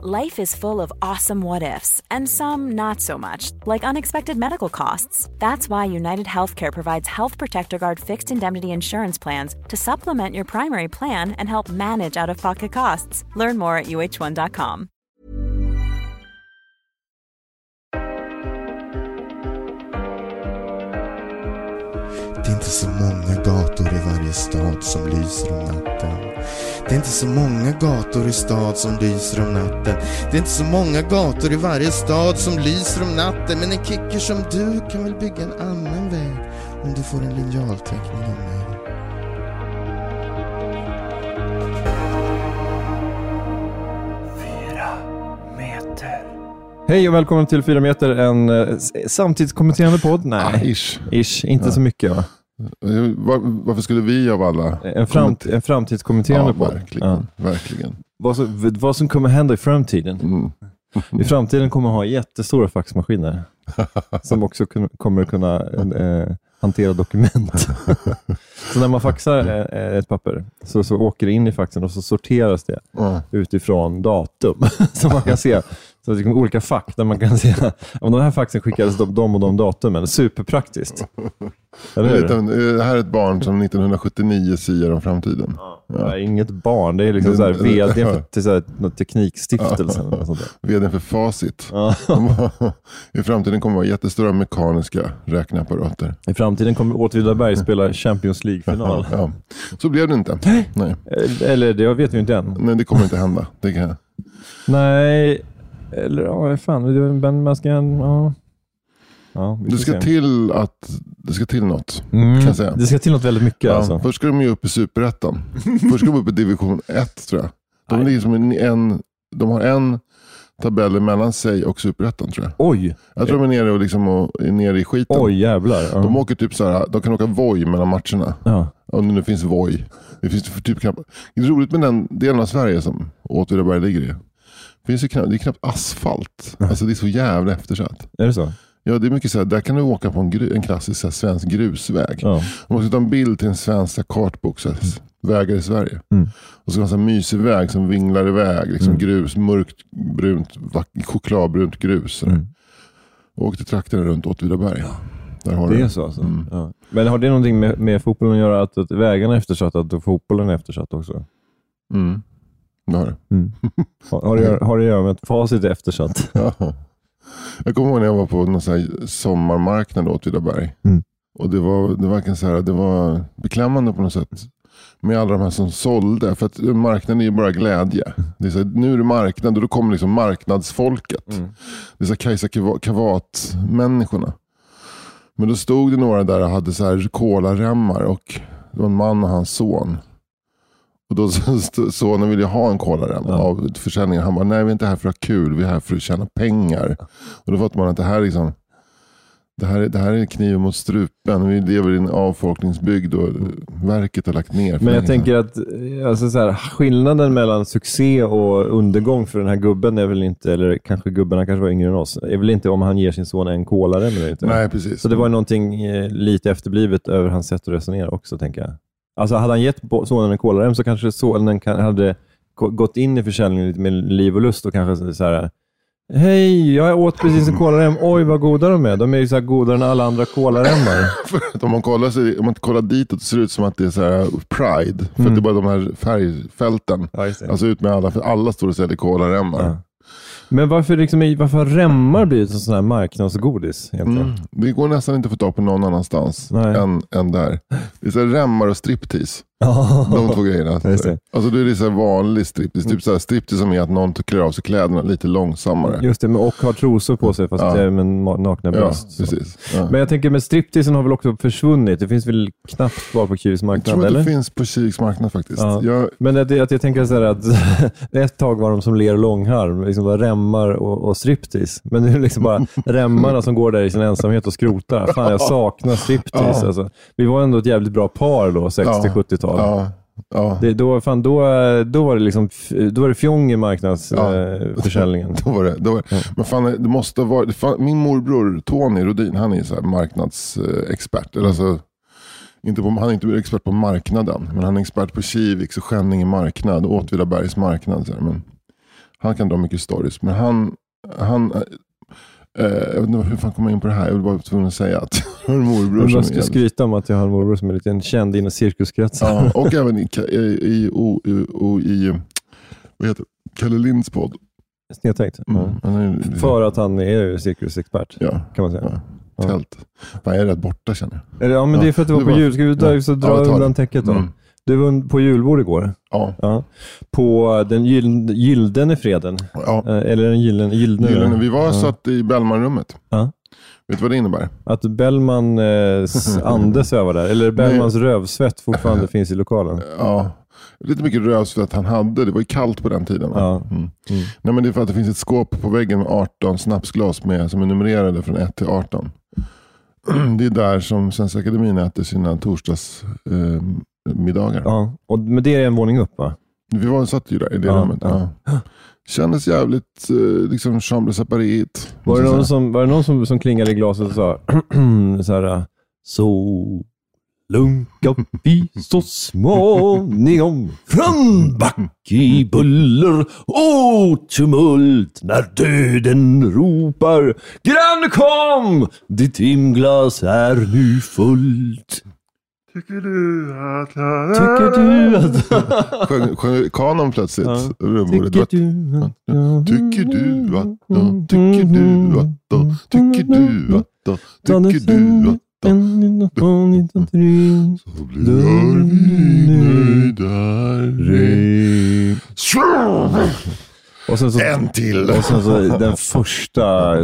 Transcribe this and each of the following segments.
Life is full of awesome what ifs, and some not so much, like unexpected medical costs. That's why United Healthcare provides Health Protector Guard fixed indemnity insurance plans to supplement your primary plan and help manage out of pocket costs. Learn more at uh1.com. Det är inte så många gator i varje stad som lyser om natten. Det är inte så många gator i stad som lyser om natten. Det är inte så många gator i varje stad som lyser om natten. Men en kicker som du kan väl bygga en annan väg om du får en linjalteckning av mig. Hej och välkommen till 4 meter, en eh, samtidskommenterande podd. Nej, Ah, ish. ish, inte så mycket va? Eh, var- Varför skulle vi av alla... En, framt, en framtidskommenterande Ja, verkligen. Ja. verkligen. Vad, som, vad som kommer hända i framtiden. Mm. I framtiden kommer ha jättestora faxmaskiner som också kommer kunna eh, hantera dokument. så när man faxar eh, ett papper så, så åker det in i faxen och så sorteras det Ja. utifrån datum. så man kan se så det är olika fack där man kan se om den här faxen skickades de, de och de datumen. Superpraktiskt. Eller hur? Det här är ett barn som 1979 siar om framtiden. Ja, inget barn, det är liksom så här vd ja. för till så här, någon teknikstiftelse. eller något sånt där. Vdn för Facit. Ja. I framtiden kommer det vara jättestora mekaniska räkneapparater. I framtiden kommer Åtvidaberg spela Champions League-final. Ja. Så blev det inte. Nej. Eller det vet vi inte än. Nej, det kommer inte hända. Det kan... Nej, eller ja, fan. Men man ska... Ja. Ja, Det ska se. till att det ska till något. Mm, kan säga. Det ska till något väldigt mycket Ja, alltså. Först ska de ju upp i superettan. Först ska de upp i division 1 tror jag. De, ligger som en, en, de har en tabell mellan sig och superettan tror jag. Oj, Jag tror de är nere, och liksom och, är nere i skiten. oj jävlar. Ja. De åker typ så här, de kan åka Voi mellan matcherna. Ja. Om det nu finns Voi. Det finns typ knappt. Det är roligt med den delen av Sverige som Åtvidaberg ligger i. Det, finns ju knappt, det är knappt asfalt. Alltså det är så jävla eftersatt. Är det så? Ja, det är mycket så här, där kan du åka på en, gru, en klassisk här, svensk grusväg. Ja. Man ska ta en bild till en svensk kartbok, så här, vägar i Sverige. Mm. Och så en mysig väg som vinglar iväg. Liksom Mm. grus, mörkt, brunt, chokladbrunt grus. Mm. Och åkte trakterna runt Åtvidaberg. Där har Det du är så alltså? Mm. Ja. Men har det någonting med, med fotbollen att göra? Att, att vägarna är eftersatta, att fotbollen är eftersatt också? Mm. Det. Mm. Har, har, det, göra- har det att göra med att facit är eftersatt? Ja. Jag kommer ihåg när jag var på någon sån sommarmarknad i Åtvidaberg. Mm. Och det var, det var verkligen så här, det var beklämmande på något sätt. Med alla de här som sålde. För att marknaden är ju bara glädje. Det är så här, nu är det marknad och då kommer liksom marknadsfolket. Mm. Det är så här Kajsa Kavat- Kavat-människorna. Men då stod det några där och hade så här kolaremmar och det var en man och hans son. Och då sonen ville ha en kolarem Ja. av försäljningen. Han bara, nej vi är inte här för att ha kul, vi är här för att tjäna pengar. Och då fattar man att det här är liksom det här, är- det här är kniven mot strupen. Vi lever i en avfolkningsbygd och verket har lagt ner. Men jag tänker att alltså så här, skillnaden mellan succé och undergång för den här gubben är väl inte, eller kanske gubben, han kanske var yngre än oss, är väl inte om han ger sin son en kolare eller inte. Nej, precis. Så det var någonting eh, lite efterblivet över hans sätt att resonera också, tänker jag. Alltså hade han gett sonen en kolarem så kanske sonen kan, hade gå- gått in i försäljningen lite med liv och lust och kanske så här Hej, jag åt precis en kolarem. Oj, vad goda de är. De är ju så här godare än alla andra kolaremmar. Om man kollar, så, om man kollar ditåt ser det ut som att det är så här Pride. För Mm. att det är bara de här färgfälten. Ja. Alltså ut med alla, för alla står och säljer kolaremmar. Ja. Men varför, liksom, varför har remmar blivit en sån här marknadsgodis egentligen? Mm. Det går nästan inte att få tag på någon annanstans än, än där. Det är så remmar och striptease. Ja. De två grejerna. Just det. Alltså det är så vanlig striptease. Typ så här striptease som är att någon klär av sig kläderna lite långsammare. Just det, och har trosor på sig fast Ja. det är med nakna Ja, bröst. så. precis. Ja. Men jag tänker, men stripteasen har väl också försvunnit? Det finns väl knappt kvar på Kivis Jag marknad, tror att eller? det finns på Kiviks marknad faktiskt. Ja. Jag, Men att, att jag tänker så här att ett tag var de som ler och långharm, liksom bara remmar och, och striptease. Men nu är det liksom bara remmarna som går där i sin ensamhet och skrotar. Fan, jag saknar striptease. Ja. Alltså. Vi var ändå ett jävligt bra par då, 60-70-tal. ja, ja. Det, då, fan, då, då var det liksom, då var det fjong i marknadsförsäljningen. Ja. Eh, försäljningen. Då var det, då var, Ja. Men fan, det måste varit, fan, min morbror Tony Rodin, han är så här marknadsexpert. Eller alltså, inte på, han är inte expert på marknaden, men han är expert på Kiviks och Skänninge marknad och Åtvidabergs marknad. Men Han kan dra mycket stories. Men han, han jag vet inte hur fan kom jag in på det här? Jag vill bara tvungen att säga att jag har en morbror Jag som är ska jävligt- skryta om att jag har en morbror som är lite känd inom cirkuskretsar. Ja, och även i, i, i, o- i, o- i vad heter? Kalle Linds podd. Snedtänkt. Mm. Ja. Är, För att han är cirkusexpert, ja, kan man säga. ja, Ja. tält. Fan, jag är rätt borta känner jag. Ja, men Ja, det är för att du var på var- jul. Ska vi ta, ja. så Ja, dra jag tar undan täcket då? Mm. Du var på julbord igår. Ja, Ja. På den gyll- gyldene freden. ja. Eh, Eller den gyllene. gyllene, Gyllene. Vi var ja. satt i Bellmanrummet. Ja. Vet du vad det innebär? Att Bellman eh, ande svävar där. Eller Bellmans rövsvett fortfarande finns i lokalen. Ja, lite mycket rövsvett han hade. Det var ju kallt på den tiden. Ja. Mm. Mm. Nej, men det är för att det finns ett skåp på väggen med 18 snapsglas med, som är numrerade från 1 till 18. Det är där som Svenska Akademin äter sina torsdagsmiddagar. Eh, middagar. Ja. Och, men det är en våning upp va? Vi var, satt ju där i det Ja, rummet. ja. Ja. Kändes jävligt eh, liksom chambre séparét. Var det någon, som, var det någon som, som klingade i glaset och sa så här, så lunka vi så småningom från back i buller och tumult när döden ropar Granne kom! Ditt timglas är nu fullt. Tycker du att... Tycker du att... Sjöng, sjöng kanon plötsligt. Ja. Tycker du att... Tycker du att tycker du att tycker du att tycker du att så blir vi nöjdare. Och sen så, En till. och sen så den första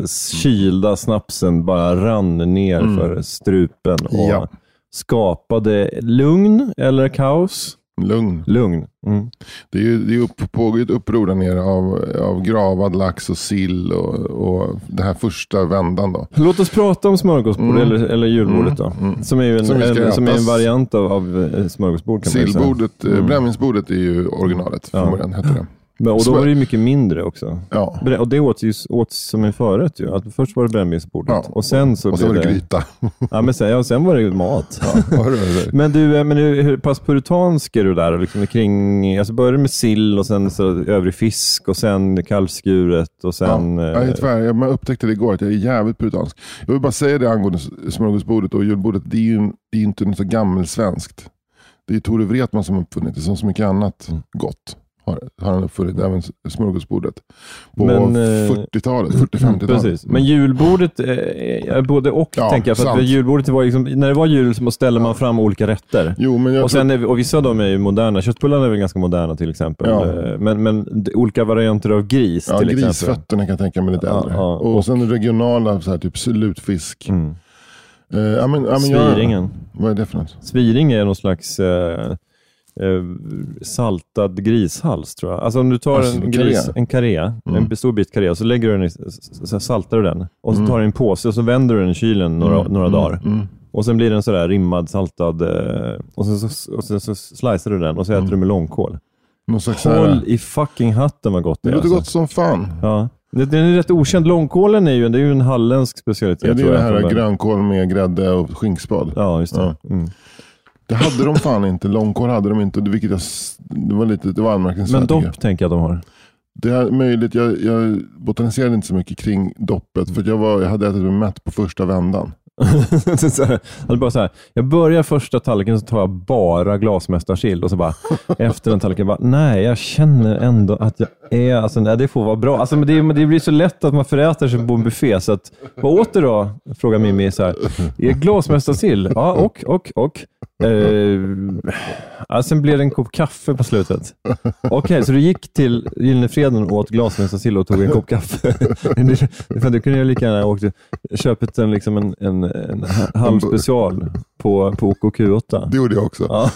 kylda snapsen bara rann ner Mm. för strupen och Ja. Skapade lugn eller kaos? Lugn. Lugn. Mm. Det, är ju, det är upp, pågår ett uppror där nere av, av gravad lax och sill och, och den här första vändan. Då. Låt oss prata om smörgåsbord Mm. eller, eller julbordet då. Mm. Som är en, Som en, som är en variant av, av eh, smörgåsbord. Sillbordet, Mm. mm. brännvinsbordet är ju originalet från Ja. början. Hette det. Men, och då var det ju mycket mindre också. Ja. Och det åts ju åts som en förrätt ju. Att först var det brännvinsbordet Ja. och sen så Och så blev var det gryta. Ja, men sen, ja, sen var det ju mat. Ja? Men du, eh, men hur, hur pass puritansk är du där? Liksom kring, alltså började med sill och sen så övrig fisk och sen kallskuret och sen... Ja, jag, är tvär, jag upptäckte det igår att jag är jävligt puritansk. Jag vill bara säga det angående smörgåsbordet och julbordet. Det är ju det är inte något så gammelsvenskt. Det är Tore Wretman som uppfunnit det. Som så mycket annat Mm. gott har, har han uppfunnit. Även smörgåsbordet. På Men, eh, 40-talet, 40-50-talet. Precis. Men julbordet eh, är både och, Ja, tänker jag. För att julbordet var liksom, när det var jul så ställer man fram olika rätter. Jo, men jag Och, sen är, och vissa av dem är ju moderna. Köttbullarna är väl ganska moderna till exempel. Ja. Eh, Men, men olika varianter av gris ja, till exempel. grisfötterna kan jag tänka mig lite äldre. ja, och, och- sen regionala, så här, typ lutfisk. Mm. Eh, men, ja, men jag- Sviringen. Vad är det för något? Sviring är någon slags eh, eh, saltad grishals tror jag. Alltså om du tar Alltså, en, gris, en karré, Mm. en stor bit karré, och så lägger du den i, så saltar du den. Och så Mm. tar du en påse och så vänder du den i kylen några, Mm, några mm, dagar. Och sen blir den sådär rimmad, saltad och, och, så, så, och så, så slicear du den och så äter du med långkål. Någon slags Håll här, i fucking hatten vad gott det det är. låter alltså. gott som fan. Ja. Det- Den är rätt okänd. Långkålen är ju, det är ju en halländsk specialitet. Ja, det är tror det här grönkål med grädde och skinkspad. Ja, just det. Ja. Mm. Det hade de fan inte. Långkål hade de inte. Vilket jag, det var lite det var anmärkningsvärt. Men dopp tänker jag att de har. Det är möjligt. Jag, jag botaniserade inte så mycket kring doppet. För jag, var, jag hade ätit mig mätt på första vändan. så här, alltså bara så här, jag börjar första tallriken så tar jag bara glasmästarsill och så bara efter den tallriken bara, nej jag känner ändå att jag är, alltså nej, det får vara bra. Alltså, men det, men det blir så lätt att man föräter sig på en buffé så att, vad åt du då? Frågar Mimmi så här, är glasmästarsill? Ja, och, och, och. Eh, ja, sen blev det en kopp kaffe på slutet. Okej, så du gick till Gyllene Freden och åt glasmästarsill och tog en kopp kaffe. Fan, du kunde ju lika gärna ha åkt, köpt en, liksom en, en, en halv special på, på OKQ8. Det gjorde jag också. Ja.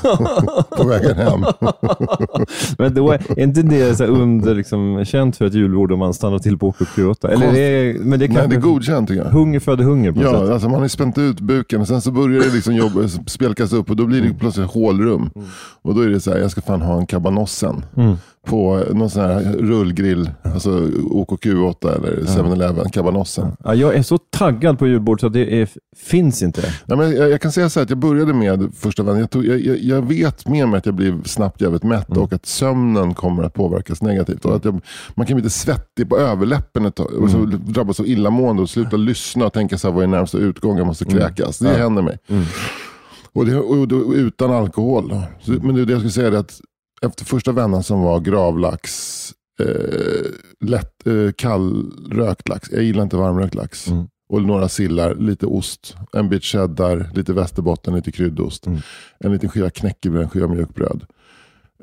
På vägen hem. Men då är är inte det så under, liksom, känt för ett julbord om man stannar till på OKQ8? Eller det är, men det är Nej, det är godkänt tycker jag. hunger föder hunger på något sätt. Ja, alltså man har spänt ut buken och sen så börjar det liksom jobba, spjälkas upp och då blir det plötsligt hålrum. Och då är det så här, jag ska fan ha en kabanossen. Mm. På någon sån här rullgrill, alltså OKQ8 eller 7-Eleven, Cabanossi. Ja, jag är så taggad på julbord så att det är, finns inte. Ja, men jag, jag kan säga så här att jag började med första vändan. Jag, tog, jag, jag, jag vet med mig att jag blir snabbt jävligt mätt och att sömnen kommer att påverkas negativt. Och att jag, man kan bli lite svettig på överläppen ett tag, och så drabbas av illamående och sluta lyssna och tänka så här, vad är närmsta utgång, jag måste kräkas. Det händer mig. Och, det, och, då, utan alkohol. Så, men det, det jag skulle säga är att efter första vändan som var gravlax, eh, lätt, eh, kallrökt lax. Jag gillar inte varmrökt lax. Mm. Och några sillar, lite ost, en bit cheddar, lite västerbotten, lite kryddost. Mm. En liten skiva knäckebröd, en skiva mjukbröd.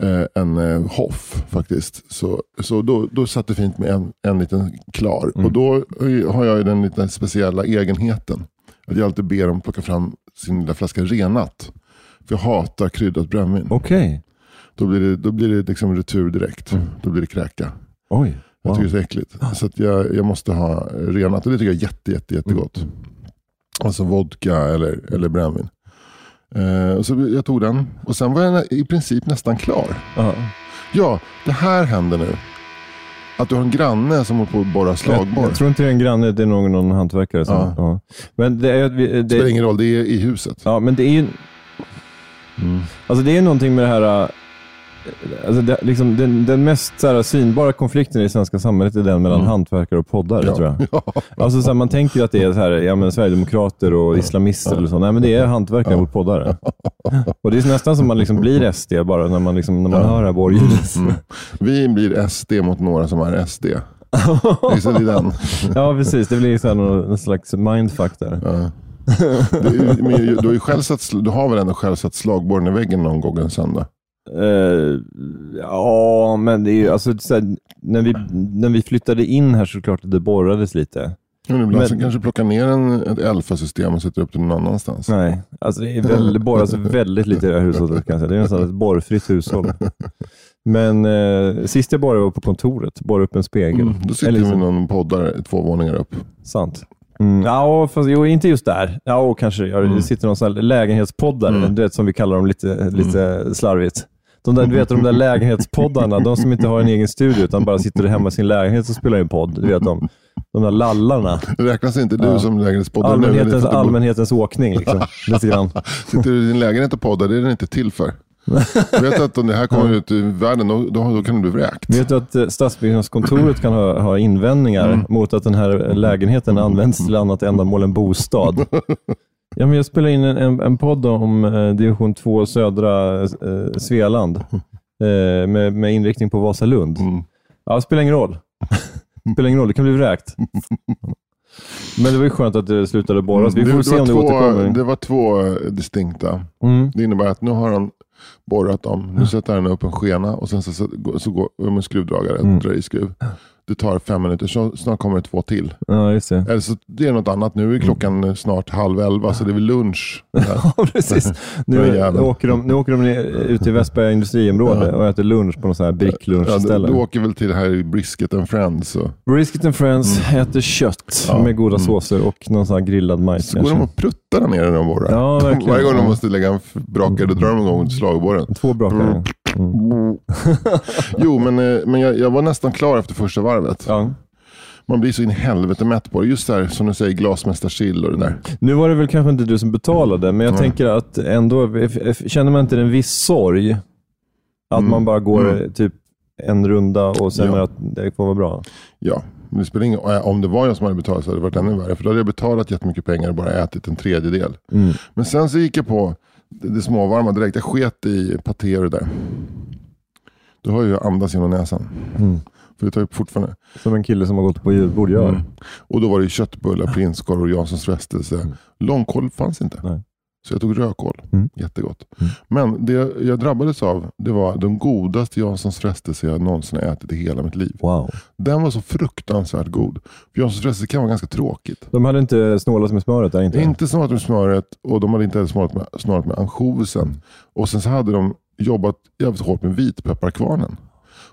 Eh, en eh, hoff faktiskt. Så, så då, då satt det fint med en, en liten klar. Mm. Och då har jag ju den lite speciella egenheten. Att jag alltid ber dem plocka fram sin lilla flaska renat. För jag hatar kryddat brännvin. Okej. Då blir det, då blir det liksom retur direkt. Mm. Då blir det kräka. Oj. Jag Wow. tycker det är så äckligt. Så att jag, jag måste ha renat och det tycker jag är jätte, jätte, jättegott. Mm. Alltså vodka eller, eller brännvin. Och så jag tog den och sen var jag i princip nästan klar. Ja. Ja, det här händer nu. Att du har en granne som håller på att borra Jag, slagborr. jag tror inte det är en granne, det är någon, någon hantverkare. Som, Ja. Men det är, vi- det spelar det, ingen roll, det är i huset. ja, men det är ju alltså det är någonting med det här, alltså det, liksom, den, den mest så här, synbara konflikten i det svenska samhället är den mellan Mm. hantverkare och poddare, Ja. tror jag. Ja. Alltså, så här, man tänker ju att det är så här, ja, men, Sverigedemokrater och islamister eller så. Nej, men det är hantverkare mot poddare. Och Det är nästan som man liksom blir SD bara när man, liksom, när man hör det här borrljudet. Mm. Vi blir SD mot några som är SD. Visst är det den? Ja, precis. Det blir så här någon, någon slags mindfuck där. Ja. Du, men du, har ju själv satt, du har väl ändå själv satt slagborren i väggen någon gång en söndag? Eh, ja, men det är ju alltså, så här, när, vi, när vi flyttade in här så klart att det borrades lite. Men ibland Men- så kanske plocka ner en, ett Elfa-system och sätta upp det någon annanstans. Nej, alltså det är väldigt, det borras väldigt lite i det här hushållet. Kan jag säga. Det är nästan ett borrfritt hushåll. Men eh, sist jag borrade var på kontoret, borrade upp en spegel. Mm, då sitter Eller vi liksom- någon poddare två våningar upp. Sant. Mm, ja, fast jo, inte just där. Ja, kanske ja, det sitter någon sån här lägenhetspoddare, Mm. du vet, som vi kallar dem lite, lite slarvigt. De där, du vet de där lägenhetspoddarna, de som inte har en egen studio utan bara sitter hemma i sin lägenhet och spelar in podd. Du vet de, de där lallarna. Räknas inte du Ja. som lägenhetspoddare? Allmänhetens, allmänhetens åkning. Liksom. Lite grann. Sitter du i din lägenhet och poddar, det är den inte till för. Vet att om det här kommer ut i världen, då, då, då kan du bli vräkt. Vet du att eh, Stadsbyggnadskontoret kan ha, ha invändningar Mm. mot att den här lägenheten används till annat ändamål än bostad? Ja, men jag spelar in en, en, en podd om eh, division 2 södra eh, Svealand eh, med, med inriktning på Vasalund. Mm. Ja, det spelar ingen roll. Spelar ingen roll, det kan bli vräkt. Men det var ju skönt att det slutade borras. Vi får det, se det, om det två, återkommer. det var två eh, distinkta. Mm. Det innebär att nu har han borrat dem. Nu sätter han upp en skena och sen så, så, så går med skruvdragare, Mm. drar i skruv. Det tar fem minuter, så snart kommer det två till. Ja, just det. Eller så det är något annat. Nu är klockan Mm. snart halv elva, så det är väl lunch. Ja, precis. Nu åker de, nu åker de ner, ut i Västberga industriområde och äter lunch på någon sån här Ja, du, bricklunchställe. åker väl till det här Brisket and Friends. Och, Brisket and Friends äter kött Mm. Ja. med goda Mm. såser och någon sån här grillad majs. så går de och pruttar där nere de borrar. Ja, verkligen. Varje gång de måste lägga en brakare, då drar de igång slagborren. Två brakare. Mm. Jo, men, eh, men jag, jag var nästan klar efter första varvet. Ja. Man blir så in i helvete mätt på det. Just där som du säger, glasmästarsill och det där. Nu var det väl kanske inte du som betalade, men jag Nej. tänker att ändå, känner man inte en viss sorg? Att Mm. man bara går Mm. eh, typ en runda och sen Ja. att det får vara bra. Ja, det spelar ingen äh, Om det var jag som hade betalat så hade det varit ännu värre. För då hade jag betalat jättemycket pengar och bara ätit en tredjedel. Mm. Men sen så gick jag på det, det småvarma direkt. Jag sket i paté och det där. Hör ju jag andas genom näsan. Mm. För det tar ju fortfarande. Som en kille som har gått på julbord gör. Mm. Och då var det ju köttbullar, prinskorv och Janssons frestelse. Mm. Långkål fanns inte. Nej. Så jag tog rödkål. Mm. Jättegott. Mm. Men det jag drabbades av, det var den godaste Janssons frestelse jag någonsin ätit i hela mitt liv. Wow. Den var så fruktansvärt god. För Janssons frestelse kan vara ganska tråkigt. De hade inte snålat med smöret där inte? Inte snålat med smöret och de hade inte heller snålat med, snålat med ansjovisen. Och sen så hade de jobbat jävligt hårt med vitpepparkvarnen.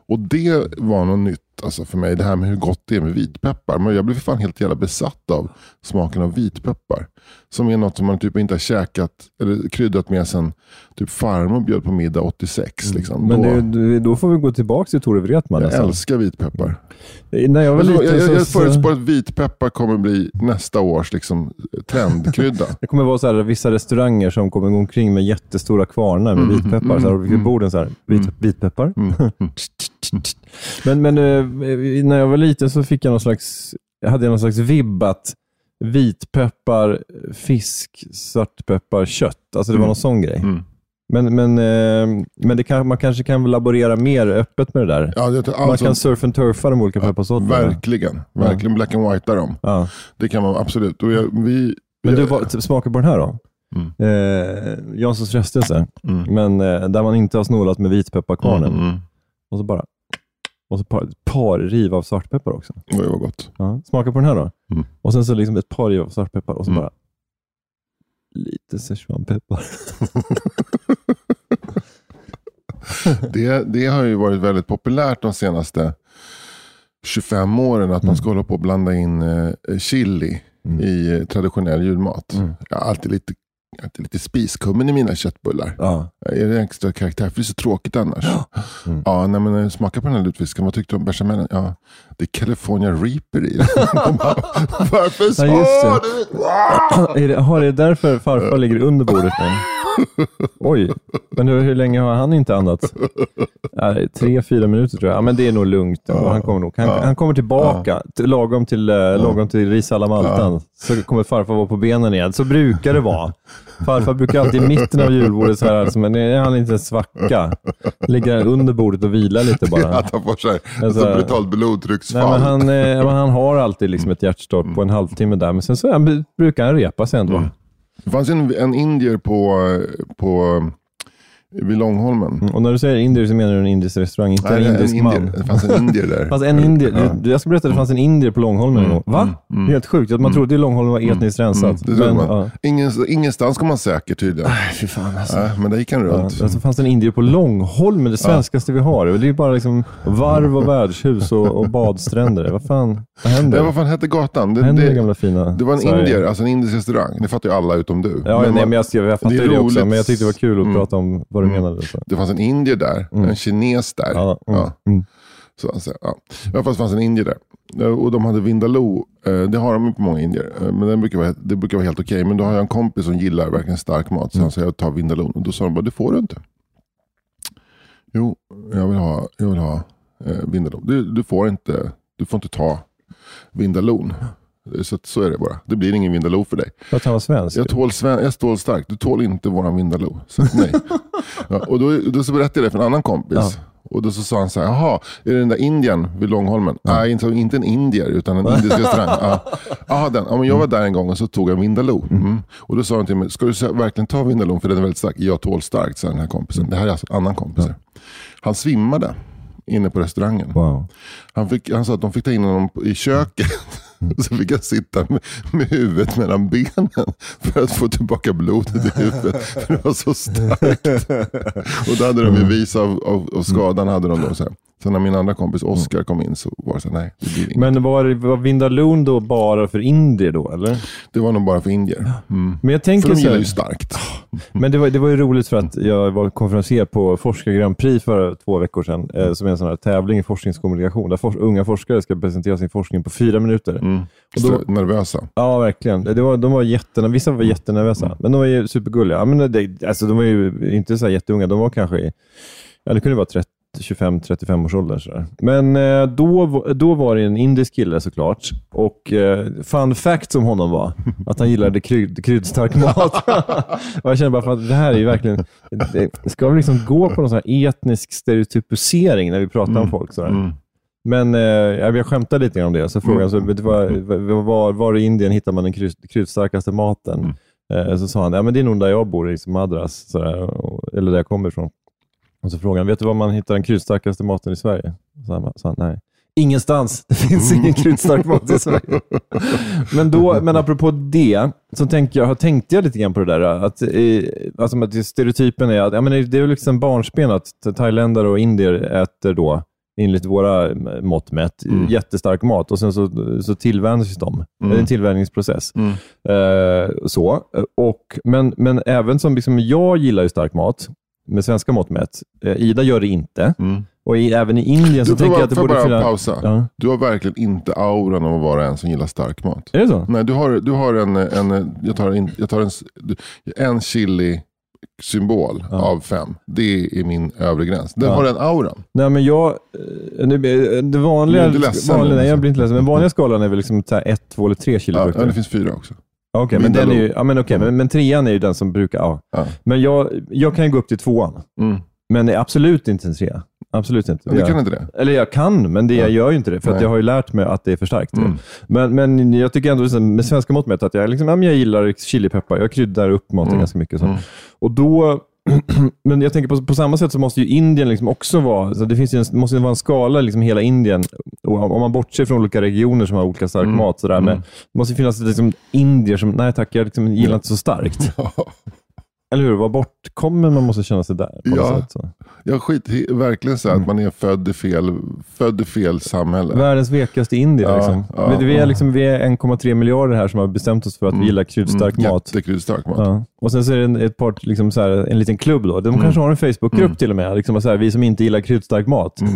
Och det var något nytt nytt alltså för mig. Det här med hur gott det är med vitpeppar. Men jag blev fan helt jävla besatt av smaken av vitpeppar. Som är något som man typ inte har käkat eller kryddat med sen typ farmor bjöd på middag 86. Liksom. Men då, det, då får vi gå tillbaka till Tore Wretman. jag Alltså. älskar vitpeppar. När jag var liten jag, jag, jag förutspår att vitpeppar kommer bli nästa års liksom, trendkrydda. Det kommer vara så här, vissa restauranger som kommer gå omkring med jättestora kvarnar med Mm, vitpeppar. mm, så här, vid mm. borden så här, vit, vitpeppar. Mm. Men, men eh, när jag var liten så fick jag någon slags, hade jag någon slags vibb att vitpeppar, fisk, svartpeppar, kött. Alltså det var Mm. någon sån grej. Mm. Men, men, eh, men det kan, man kanske kan laborera mer öppet med det där. Ja, det, man alltså, kan surf and turfa de olika pepparsorterna. verkligen, verkligen black and white dem. Ja. Det kan man absolut. Och jag, vi, Men du, jag- smaka på den här då. Mm. Eh, Janssons frestelse. Mm. Men eh, där man inte har snolat med vitpepparkvarnen. Mm, mm. Och så bara och så par, par riv av svartpeppar också. Oj, vad gott. Ja. Smaka på den här då. Mm. Och sen så liksom ett par riv av svartpeppar och så Mm. bara lite szechuanpeppar. Det, det har ju varit väldigt populärt de senaste 25 åren att man Mm. ska hålla på och blanda in eh, chili Mm. i eh, traditionell julmat. Mm. Jag har alltid lite, lite spiskummin i mina köttbullar. Ja. Är det extra karaktär? För det är så tråkigt annars. Mm. Ja, nej, men eh, smaka på den här lutfisken. Vad tyckte du om bechamelen? Ja, det är California Reaper i den. Varför sa Ja, du? Är det, har det därför farfar ligger under bordet nu? Oj, men hur, hur länge har han inte andats? Ja, tre, fyra minuter tror jag. Ja, men det är nog lugnt. Han kommer, nog, han, han kommer tillbaka till, lagom till, eh, lagom till ris alla maltan. Så kommer farfar vara på benen igen. Så brukar det vara. Farfar brukar alltid i mitten av julbordet, så här, alltså, men är han inte en svacka? Ligger han under bordet och vilar lite bara. Att han får så här, Alltså- så brutalt blodtrycksfall. Nej, men han, eh, men han har alltid liksom ett hjärtstopp på en halvtimme där, men sen så brukar han repa sig ändå. Mm. Det fanns en, en indier på, på, vid Långholmen. Mm, Och när du säger indier så menar du en indisk restaurang, inte Nej, en indisk indier. man. Det fanns en indier där. Fanns en indier. Du, jag ska berätta att det fanns en indier på Långholmen en gång. Va? mm. Helt sjukt. Att man trodde att Långholmen var etniskt rensat. Det tror men, ja. Ingen, ingenstans kom man säker tydligen. Fy fan alltså. Nej, men där gick han Ja, runt. alltså fanns det en indier på Långholmen, det svenskaste vi har. Det är ju bara liksom varv och värdshus och, och badstränder. Vad fan vad händer? Ja, vad fan hette gatan? Det, vad händer det, gamla fina det var en Sverige? indier, alltså en indisk restaurang. Det fattar ju alla utom du. Ja, nej, man- men jag, jag, jag fattar det det också, men jag tyckte det var kul att Mm. prata om vad du menade. Så. Det fanns en indier där, Mm. en kines där. Ja, mm, Ja. mm. Så, alltså, ja. I alla fall fanns en indier där. Eh, Och de hade vindaloo. Eh, Det har de ju på många indier. Eh, Men den brukar vara, det brukar vara helt okej. Men då har jag en kompis som gillar verkligen stark mat. Så Mm. han säger jag tar vindaloo. Och då sa de bara, det får du inte. Jo, jag vill ha, jag vill ha eh, vindaloo. Du, du, får inte, du får inte ta vindalon. Så, så är det bara. Det blir ingen vindaloo för dig. Att han var svensk. Jag tål, sven- jag tål starkt. Du tål inte våran vindaloo. Så nej. ja, och då, då så berättade jag det för en annan kompis. Ja. Och då så sa han så här, jaha, är det den där indien vid Långholmen? Nej, inte, inte en indier utan en indisk restaurang. Ja. Jaha, den. Ja, men jag var där en gång och så tog jag vindaloo. Mm. Och då sa han till mig, ska du verkligen ta vindaloo för den är väldigt stark? Jag tål starkt, sa den här kompisen. Det här är alltså en annan kompis. Han svimmade inne på restaurangen. Wow. Han, fick, han sa att de fick ta in honom i köket. Så fick jag sitta med, med huvudet mellan benen för att få tillbaka blodet i huvudet. För det var så starkt. Och då hade de bevis av, av, av skadan. Hade de då, så här. Sen när min andra kompis Oskar kom in så var det så här, nej, det blir inget. Men var, var Vindaloo då bara för indier då, eller? Det var nog bara för indier. Mm. Men jag För tänker de så gillar ju starkt. Men det var, det var ju roligt för att jag var konferencier på Forskar Grand Prix för två veckor sedan, eh, som är en sån här tävling i forskningskommunikation, där for, unga forskare ska presentera sin forskning på fyra minuter. Mm. Och då- nervösa. Ja, verkligen. Det var, de var jättena, vissa var jättenervösa, men de var ju supergulliga. Ja, men det, alltså, de var ju inte så här jätteunga, de var kanske i, ja, det kunde vara 30 25-35 års ålder. Sådär. Men eh, då, då var det en indisk kille såklart. Och eh, fun fact om honom var att han gillade kryd, kryddstark mat. och jag känner bara för att det här är ju verkligen... Ska vi liksom gå på någon sån här etnisk stereotypisering när vi pratar om folk? Sådär. Mm. Men eh, jag skämtar lite grann om det. Så frågan så, vet du vad, var, var, var i Indien hittar man den kryd, kryddstarkaste maten? Eh, så sa han, ja men det är nog där jag bor, i Madras, sådär, eller där jag kommer ifrån. Och så frågade han, vet du var man hittar den kryddstarkaste maten i Sverige? Så han, sa nej. Ingenstans. Det finns ingen kryddstark mat i Sverige. Men, då, men apropå det, så tänkte jag, tänkte jag lite grann på det där. Att, alltså, att stereotypen är att ja, men det är liksom barnsben att thailändare och indier äter då enligt våra mått mätt. Mm. Jättestark mat och sen så, så tillvänjs de. Mm. Det är en tillvänjningsprocess. Mm. Eh, så. Och, men, men även som liksom, jag gillar ju stark mat, med svenska mått mätt. Eh, Ida gör det inte. Mm. Och i, även i Indien så Du, tänker jag att det borde finnas... pausa. Ja. Du har verkligen inte auran av att vara en som gillar stark mat. Är det så? Nej, du har, du har en, en, jag tar en, jag tar en, en chili symbol Ja. av fem. Det är min övre gräns. Den Ja. har den auran. Nej, men jag... eh, Det, det vanliga... Vanliga nej, jag blir inte ledsen. Men vanliga skalan är väl liksom så här ett, två eller tre kilo ja, det finns fyra också. Okej, men, den är ju, Vindaloo. ja, men, okej, men, men trean är ju den som brukar... Ja. Ja. Men jag, jag kan ju gå upp till tvåan. Mm. Men det är absolut inte en trea. Absolut inte. Du Jag- kan inte det? Eller jag kan, men det, jag Ja. gör ju inte det. För jag har ju lärt mig att det är för starkt. Mm. Men, men jag tycker ändå liksom, med svenska mått mätt att jag, liksom, ja, men jag gillar chilipeppar. Jag kryddar upp maten Mm. ganska mycket. Så. Mm. Och då, men jag tänker på, på samma sätt så måste ju Indien liksom också vara, så det finns en, måste ju vara en skala liksom hela Indien. Om man bortser från olika regioner som har olika stark Mm. mat, sådär, men Mm. det måste finnas liksom indier som, nej tack, jag liksom gillar inte så starkt. Eller hur? Vad bortkommen man måste känna sig där. Ja. sätt, så. Jag skit verkligen så Mm. att man är född i fel, född i fel samhälle. Världens vekaste indier. Ja, liksom. ja, vi, vi, är ja. liksom, vi är 1,3 miljarder här som har bestämt oss för att vi gillar kryddstark Mm, mat. Jättekryddsstark mat. Ja. Och sen så är det en, ett par, liksom så här, en liten klubb. Då. De Mm. kanske har en Facebookgrupp till och med. Liksom så här, vi som inte gillar kryddstark mat. Mm.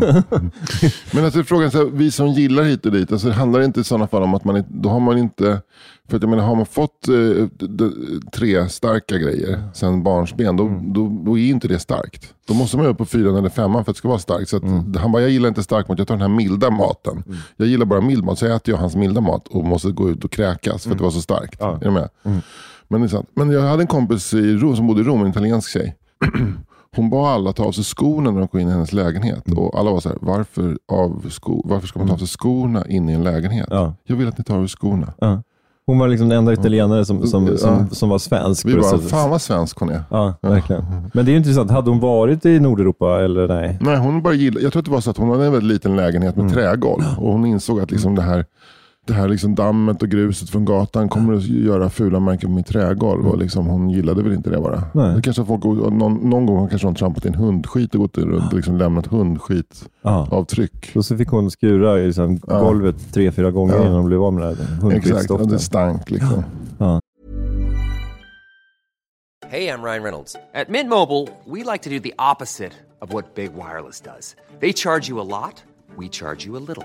Men alltså frågan är, vi som gillar hit och dit, alltså det handlar inte i sådana fall om att man då har man inte, för att jag menar har man fått eh, tre starka grejer sen barnsben, då, Mm. då, då är inte det starkt. Då måste man upp på fyran eller femman för att det ska vara starkt. Så att, Han bara, jag gillar inte stark mat, jag tar den här milda maten. Jag gillar bara mild mat, så äter jag hans milda mat och måste gå ut och kräkas för att det var så starkt. Ja. Är du med? Men, det är sant. Men jag hade en kompis i Rom, som bodde i Rom, en italiensk tjej. Hon bad alla ta av sig skorna när de kom in i hennes lägenhet. Och alla var så här, varför, av sko varför ska man ta av sig skorna in i en lägenhet? Ja. Jag vill att ni tar av er skorna. Ja. Hon var liksom den enda italienare som, som, som, som var svensk. Vi bara, fan vad svensk hon är. Ja, verkligen. Men det är ju intressant. Hade hon varit i Nordeuropa eller nej? Nej, hon bara gillar, jag tror att det var så att hon hade en väldigt liten lägenhet med Mm. trägolv. Och hon insåg att liksom det här, det här liksom dammet och gruset från gatan kommer att göra fula märken på mitt trägolv. Och liksom hon gillade väl inte det bara. Nej. Det kanske folk, någon, någon gång kanske hon trampat in hundskit och gått runt och liksom lämnat hundskitavtryck. Ja. Och så fick hon skura i liksom Ja. golvet tre, fyra gånger Ja. innan hon blev av med här Exakt, och det stank liksom. Ja. Hey, I'm Ryan Reynolds. At Mint Mobile, we like to do the opposite of what Big Wireless does. They charge you a lot, we charge you a little.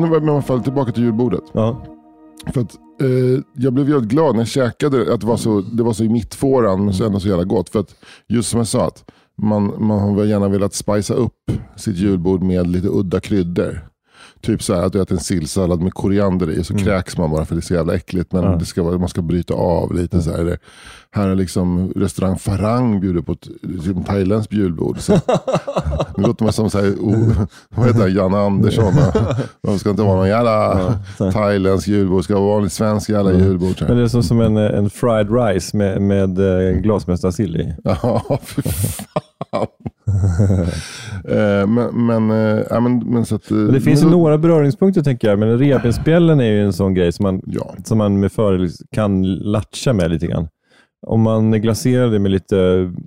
Men i alla fall tillbaka till julbordet. Ja. För att, eh, jag blev väldigt glad när jag käkade att det var så, det var så i mittfåran men så ändå så jävla gott. För att just som jag sa, att man, man har väl gärna velat spicea upp sitt julbord med lite udda kryddor. Typ så här att du äter en sillsallad med koriander i så kräks man bara för det är så jävla äckligt. Men det ska man ska bryta av lite. Så här. Här är liksom restaurang Farang bjuder på ett liksom, thailändskt julbord. Så, det låter man som så här, oh, vad heter Janne Andersson. Det ska inte vara någon jävla thailändsk julbord. Ska vara vanligt svensk jävla julbord. Så här. Men det är så, som en, en fried rice med, med eh, glasmästarsill i. Ja, fy fan. Eh, men, men, eh, ja, men, men så att, eh, Men det finns men då- några beröringspunkter tänker jag, men revbensspjällen är ju en sån grej som man, Ja. som man med fördel kan latcha med lite grann. Om man glaserar det med lite,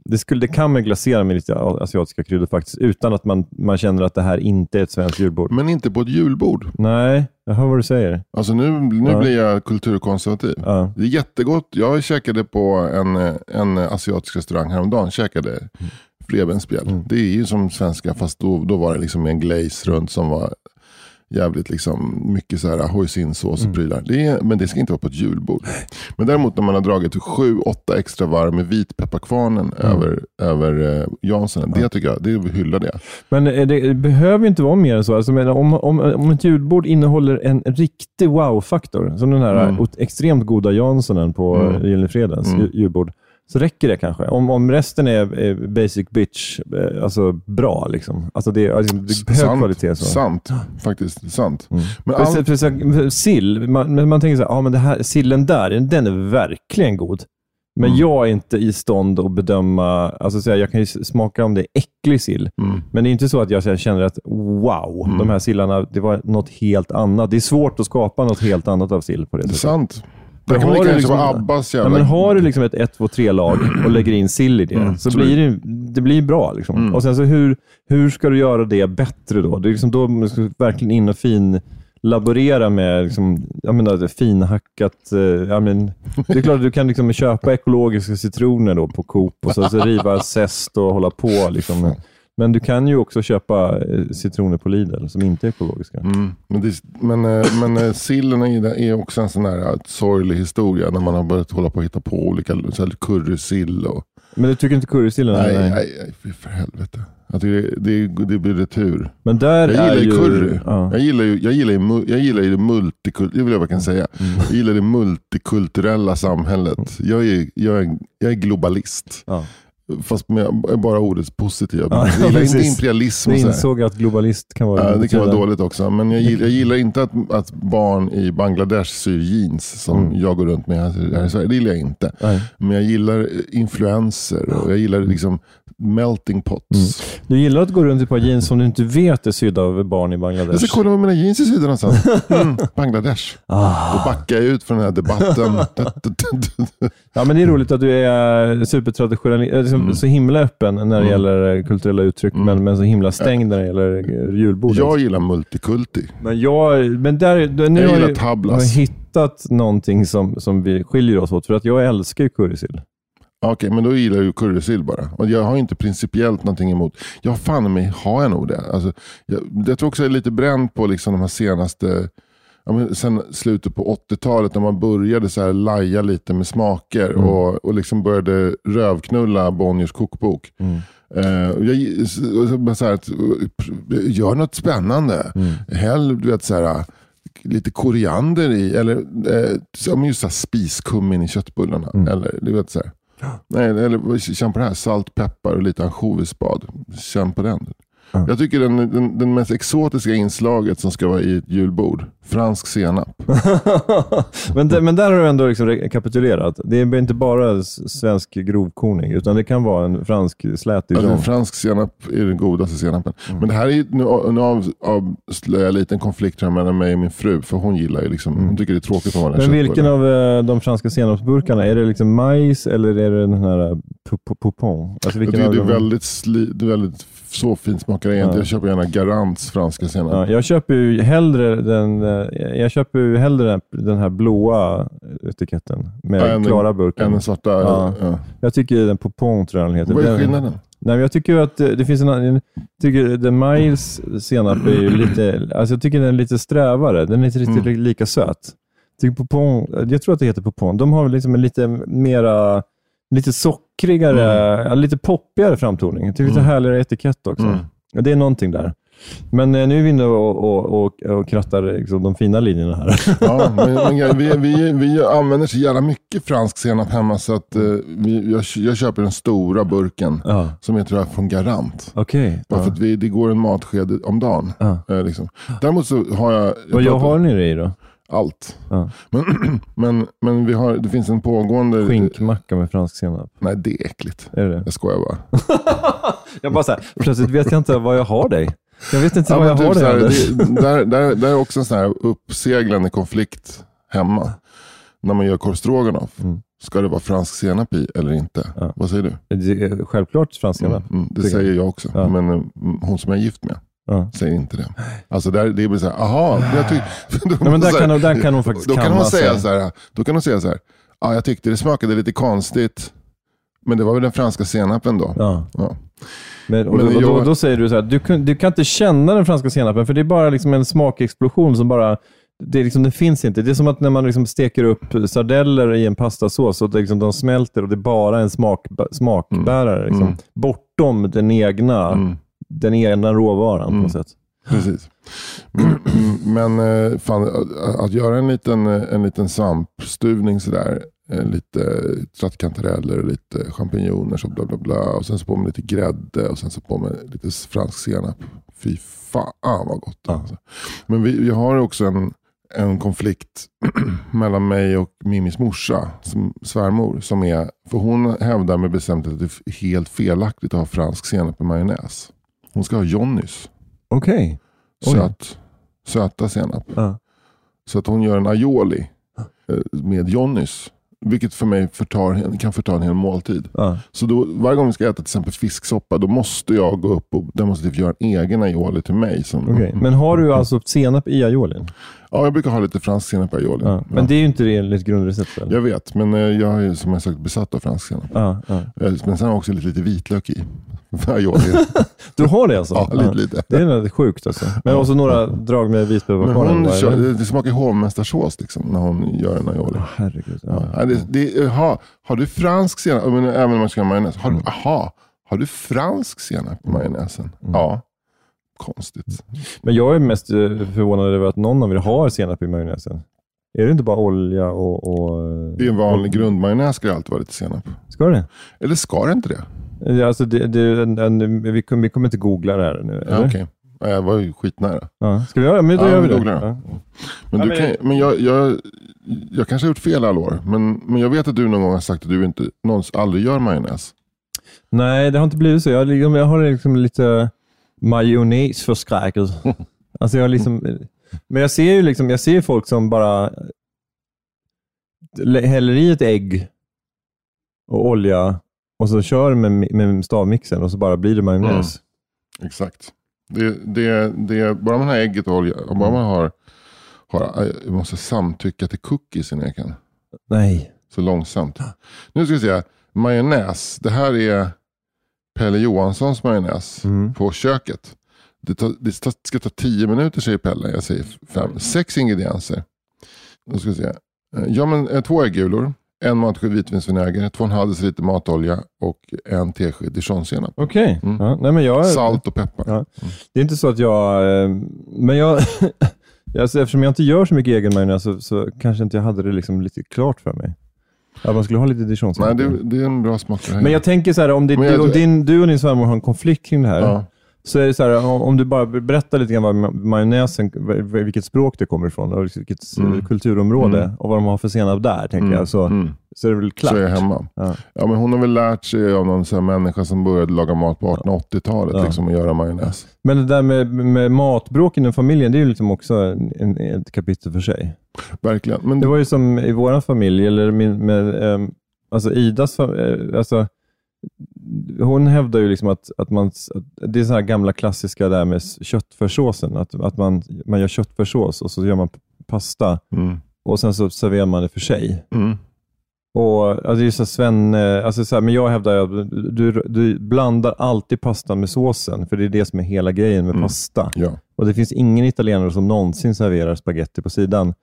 det, skulle, det kan man glasera med lite asiatiska kryddor faktiskt, utan att man, man känner att det här inte är ett svenskt julbord. Men inte på ett julbord. Nej, jag hör vad du säger. Alltså nu, nu Ja. blir jag kulturkonservativ. Ja. Det är jättegott. Jag käkade på en, en asiatisk restaurang häromdagen. Käkade revbensspjäll. Mm. Det är ju som svenska fast då, då var det liksom en glaze runt som var jävligt liksom mycket så här hoisinsås Mm. och prylar. Det är, men det ska inte vara på ett julbord. Men däremot när man har dragit sju, åtta extra varv med vitpepparkvarnen Mm. över, över eh, Janssonen. Det tycker jag, det hyllar det. Men eh, det, det behöver ju inte vara mer än så. Alltså, men om, om, om ett julbord innehåller en riktig wow-faktor, som den här Mm. extremt goda Janssonen på Mm. mm. Gyllene Fredens Mm. ju- julbord, så räcker det kanske. Om, om resten är, är basic bitch, eh, alltså bra. Liksom. Alltså det är, alltså, det är hög sant, kvalitet. Så. sant, faktiskt sant. Mm. Men all, precis, sill, man, man tänker så här, ja, men det här, sillen där, den är verkligen god. Men Mm. jag är inte i stånd att bedöma, alltså så här, jag kan ju smaka om det är äcklig sill. mm, Men det är inte så att jag känner att wow, Mm. de här sillarna, det var något helt annat. Det är svårt att skapa något helt annat av sill på det det är sättet. sant. Men har du liksom- Abbas Ja, jävla... men har du liksom ett 1, 2, 3-lag och lägger in sill i det, Mm, så blir det, det blir bra. Liksom. Mm. Och sen så hur, hur ska du göra det bättre då? Det är liksom då man ska verkligen in och fin laborera med liksom, jag menar, finhackat... eh, Ja, men, det är klart att du kan liksom köpa ekologiska citroner då på Coop och så, så riva zest och hålla på. Liksom. Men du kan ju också köpa eh, citroner på Lidl som inte är ekologiska. Mm, men det, men, eh, men eh, sillen är, är också en sån här sorglig historia när man har börjat hålla på och hitta på olika currysill. Och, Men du tycker inte currysillen? nej, nej, nej, fy för helvete. Jag tycker det, det, det blir retur. Men där Jag är gillar ju ju... curry. Ja. Jag gillar ju, jag gillar ju, jag gillar ju det multikult, det vill jag verkligen säga. Mm. Jag gillar det multikulturella samhället. Jag är, jag är, jag är globalist. Ja. Fast med bara ordets positiva. Ja, jag gillar inte imperialism. Här. insåg att globalist kan vara... Ja, det kan vara dåligt också. Men jag gillar, jag gillar inte att, att barn i Bangladesh syr jeans som Mm. jag går runt med här i Sverige. Det gillar jag inte. Nej. Men jag gillar influenser och jag gillar liksom melting pots. Du gillar att gå runt i ett par jeans som du inte vet är sydda av barn i Bangladesh. Jag ska kolla vad mina jeans är sydda någonstans. Mm, Bangladesh. Ah. Då backar jag ut från den här debatten. Ja, men det är roligt att du är supertraditionell, eh, Mm. så himla öppen när det Mm. gäller eh, kulturella uttryck, Mm. men, men så himla stängd när det gäller eh, julbordet. jag gillar multikulti. Men, jag, men där, nu Jag har gillar tablas. har jag hittat någonting som, som vi skiljer oss åt, för att jag älskar ju currysill. Okej, men då gillar jag ju currysill bara. Och jag har inte principiellt någonting emot. Ja, fan mig har jag nog det. Alltså, jag, jag tror också jag är lite bränd på liksom de här senaste, ja, men sen slutet på 80-talet när man började så här laja lite med smaker Mm. och, och liksom började rövknulla Bonniers kokbok. Mm. Och jag, så- så- här, att, gör något spännande. Mm. Häll du vet, så här, lite koriander i, eller eh, just så här, spiskummin i köttbullarna. Mm. Eller du vet så här. Nej, eller känn på det här. Salt, peppar och lite ansjovisspad. Känn på den. Ja. Jag tycker den, den, den mest exotiska inslaget som ska vara i ett julbord. Fransk senap. men, där- men där har du ändå liksom rekapitulerat. Det är inte bara svensk grovkorning, utan det kan vara en fransk slät Alltså, fransk senap är den godaste senapen. Men det här är nu, nu av, avslöjar jag lite en konflikt här mellan mig och min fru. För hon gillar ju liksom, hon tycker det är tråkigt att vara Men vilken av eh, de franska senapsburkarna? Är det liksom majs eller är det den här eh, poupon? Alltså av det är dem? väldigt, sli, det är väldigt så fint smakar det inte. Ja. Jag köper gärna Garants franska senap. Ja, jag köper ju hellre den, eh, jag köper ju hellre den här blåa etiketten med Ja, den- klara burken. Än den svarta. Ja. Ja. Jag tycker den Poupon tror jag den heter. Vad är Den- skillnaden? Nej, jag tycker att eh, det finns en annan... Jag tycker den Miles senap är ju lite... Alltså jag tycker den är lite strävare. Den är inte riktigt Mm. lika söt. Jag, tycker Poupon, jag tror att det heter Poupon. De har liksom en lite mera... Lite sockrigare, ja, lite poppigare framtoning. Lite Mm. härligare etikett också. Mm. Ja, det är någonting där. Men eh, nu är vi inne och, och, och, och krattar liksom, de fina linjerna här. Ja, men, men vi, vi, vi använder så jävla mycket fransk senap hemma så att eh, vi, jag, jag köper den stora burken ja, som jag tror är från Garant. Bara Ja. för att vi, det går en matsked om dagen. Ja. Eh, liksom. Däremot så har jag... Vad jag har ni det i då? Allt. Ja. Men, men, men vi har, det finns en pågående... Skinkmacka med fransk senap. Nej, det är äckligt. Är det? Jag skojar bara. Jag bara så här, plötsligt vet jag inte vad jag har dig. Jag vet inte Ja, vad jag har typ dig så här, det, där, där, där är också en sån här uppseglande konflikt hemma. När man gör korv. Mm. Ska det vara fransk senap i eller inte? Ja. Vad säger du? Självklart fransk senap. Mm, mm, det säger jag också. Ja. Men eh, hon som jag är gift med Ja. säger inte det. Alltså där, det blir så här, aha. Jag tyck, Nej, men där så här, kan hon- där kan hon faktiskt då kan hon säga sig. så här, Då kan hon säga så här, ah, jag tyckte det smakade lite konstigt. Men det var väl den franska senapen då? Ja. Ja. Men, och Men då, och då, jag- då säger du så här, du kan, du kan inte känna den franska senapen, för det är bara liksom en smakexplosion som bara, det, liksom, det finns inte. Det är som att när man liksom steker upp sardeller i en pastasås och det liksom, de smälter och det är bara en smak, smakbärare. Liksom, Mm. Bortom den egna, Mm. Den egna råvaran på Mm. något sätt. Precis. Men eh, fan, att- att göra en liten, eh, en liten svampstuvning sådär. eh, Lite trattkantareller, lite champinjoner så bla bla bla. Och sen så på med lite grädde och sen så på med lite fransk senap. Fy fan vad gott. Ja. Alltså. Men vi, vi har också en, en konflikt mellan mig och Mimis morsa, som, svärmor. Som är, för hon hävdar med bestämdhet att det är helt felaktigt att ha fransk senap i majonnäs. Hon ska ha Johnnys. Okej. Söt, söta senap. Ja. Så att hon gör en aioli eh, med Johnnys. Vilket för mig förtar, kan förta en hel måltid. Ja. Så då, varje gång vi ska äta till exempel fisksoppa, då måste jag gå upp och demonstrativt göra en egen aioli till mig. Som, Okej. Men har du alltså senap i aiolin? Ja, jag brukar ha lite fransk senap i aioli. Ja. Men det är ju inte det enligt grundreceptet. Jag vet, men eh, jag är som jag sagt besatt av fransk senap. Ja, ja. Eh, Men sen har jag också lite, lite vitlök i. Du har det alltså? ja, lite, lite. Det är rätt sjukt alltså. Men också några drag med eller? det smakar hovmästarsås liksom, när hon gör en aioli. Herregud. Ja. Ja. det, det, aha, har du fransk senap, men även om man ska ha majonnäs. Har, Mm. aha, har du fransk senap i majonnäsen? Mm. Ja. Konstigt. Men jag är mest eh, förvånad över att någon av er har senap i majonnäsen. Är det inte bara olja och... och I en vanlig grundmajonnäs ska det alltid vara lite senap. Ska det? Eller ska det inte det? Ja, Alltså det, det, en, en, vi, kommer, vi kommer inte googla det här nu. Ja? Okej. Ja, Jag var ju skitnära. Ja. Ska vi göra det? Men då Ja, gör vi det. Ja. Men, Ja, du men- kan, men jag, jag, jag kanske har gjort fel alla år. Men, men jag vet att du någon gång har sagt att du inte någonsin, aldrig gör majonnäs. Nej, det har inte blivit så. Jag, liksom- jag har liksom lite majonnäsförskräckelse. alltså jag liksom, men jag ser ju liksom, jag ser folk som bara häller i ett ägg och olja och så kör med, med stavmixen och så bara blir det majonnäs. Exakt. Det, det, det, bara man har ägget och olja, och bara man har, har måste samtycka till cookiesen jag kan. Nej. Så långsamt. Nu ska vi se. Majonnäs. Det här är Pelle Johanssons majonnäs Mm. på köket. Det, tar, det ska- ta tio minuter säger Pelle. Jag säger fem. Sex ingredienser. Då ska vi se. Eh, Ja, men, eh, två äggulor. En matsked vitvinsvinäger. Två och en halv deciliter matolja. Och en tesked dijonsenap. Okej. Mm. Ja, jag, Salt och peppar. Ja. Det är inte så att jag... eh, Men jag... alltså, eftersom jag inte gör så mycket egen majonnäs så, så kanske inte jag hade det liksom lite klart för mig. Att man skulle ha lite Nej, dijonsenap. det, det är en bra smak. Men jag tänker så här, om, det, Men jag- du, om din, du och din svärmor har en konflikt kring det här, Ja. Så är det så här, om du bara berättar lite grann vad ma- majonnäsen, vilket språk det kommer ifrån och vilket Mm. kulturområde Mm. och vad de har för senap där, tänker Mm, jag, så, mm. så är det väl klart. Så är jag hemma. Ja. Ja, men hon har väl lärt sig av någon här människa som började laga mat på 1880-talet. Ja. Liksom, och göra majonnäs. Men det där med, med matbråk inom familjen, det är ju liksom också en, en, ett kapitel för sig. Verkligen. Men Det var ju som i vår familj, eller min, med, ehm, alltså Idas fa- eh, alltså, hon hävdar ju liksom att, att, man, att det är så här gamla klassiska där med köttfärssåsen. Att, att man, man gör köttfärssås och så gör man pasta Mm. och sen så serverar man det för sig. Mm. Och, alltså det är så här, Sven, eh, alltså så här, men jag hävdar att du, du blandar alltid pastan med såsen, för det är det som är hela grejen med Mm. pasta. Ja. Och Det finns ingen italienare som någonsin serverar spaghetti på sidan.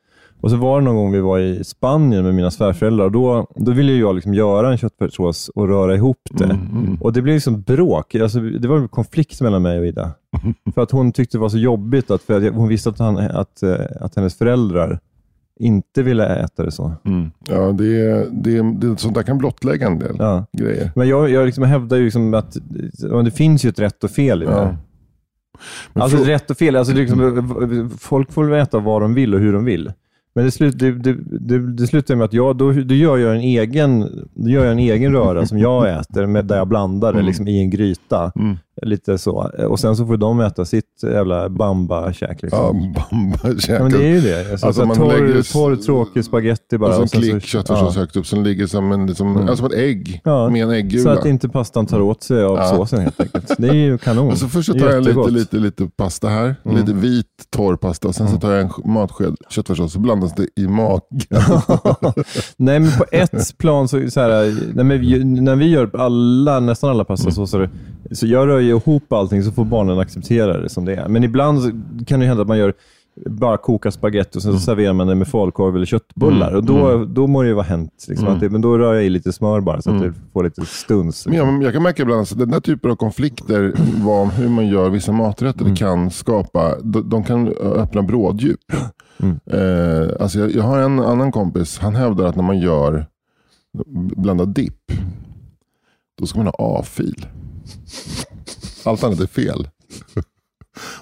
Och så var det någon gång vi var i Spanien med mina svärföräldrar och då, då ville ju jag liksom göra en köttfärssås och röra ihop det. Mm, mm. Och Det blev liksom bråk. Alltså, det var en konflikt mellan mig och Ida. För att hon tyckte det var så jobbigt, att, för att hon visste att, han, att, eh, att hennes föräldrar inte ville äta det så. Mm. Ja, det, är- det, är- det, sånt där kan blottlägga en del Ja. grejer. Men jag, jag liksom hävdar ju liksom att ja, det finns ju ett rätt och fel i det. Ja. Men Alltså frå- rätt och fel, alltså liksom, folk får väl äta vad de vill och hur de vill. Men det, slut, det, det, det, slutar med att jag, då, då gör jag en egen, då gör jag en egen röra som jag äter, med, där jag blandar det Mm. liksom, i en gryta. Mm. Lite så. Och sen så får de äta sitt jävla bamba-käk. Liksom. Ja, bamba Ja, men det är ju det. Alltså, Alltså, så man torr, lägger- torr, tråkig spaghetti bara. och så och sen klick köttfärssås ja. högt upp som ligger som, en, som, alltså som ett ägg Ja, med en Så äggula. att inte pastan tar åt sig av Ja. såsen helt enkelt. Det är ju kanon. Och så först så tar jag lite, lite, lite pasta här. Mm. Lite vit torr pasta. Sen så tar jag en sk- matsked köttfärssås så blandas det i magen. Nej, men på ett plan så, så här, när, vi, när vi gör alla, nästan alla pastasåser, så jag rör ju ihop allting så får barnen acceptera det som det är. Men ibland kan det hända att man gör bara koka spaghetti och sen så serverar man det med falukorv eller köttbullar. Och då, då må det ju vara hänt. Liksom, att det, men då rör jag i lite smör bara så att det får lite stuns. Men jag, jag kan märka ibland att den där typen av konflikter vad, hur man gör vissa maträtter Mm. kan skapa, de, de kan öppna bråddjup. Mm. Eh, alltså jag, jag har en annan kompis, han hävdar att när man gör blandad dipp, då ska man ha A-fil. Allt annat är fel.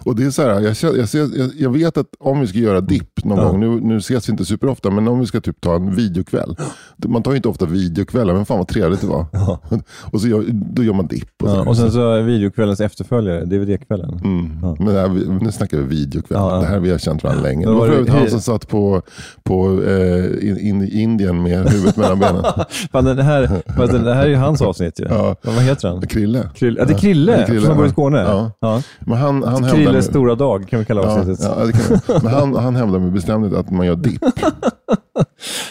Och det är så här, jag, jag, jag, vet att om vi ska göra dipp någon Ja. gång, nu, nu ses vi inte superofta, men om vi ska typ ta en videokväll. Man tar ju inte ofta videokvällar, men fan vad trevligt det var. Och så gör, då gör man dipp. Och, Ja, och sen så är videokvällens efterföljare, DVD-kvällen. Mm. Ja. Men det här, nu snackar vi videokväll. Ja, ja. Det här vi har känt varandra länge. Det var för det- övrigt han som satt på, på eh, in, in, i Indien med huvudet mellan benen. Fan, den här, den- det här är ju hans avsnitt ju. Ja. Vad heter han? Krille. Krille. Ja, det är Krille, Det är Krille, i ja. Skåne. Ja. Ja. Men han, han hävdar Krilles med- stora dag kan vi kalla avsnittet. ja, det kan, men han, han hävdar med bestämdhet att man gör dipp.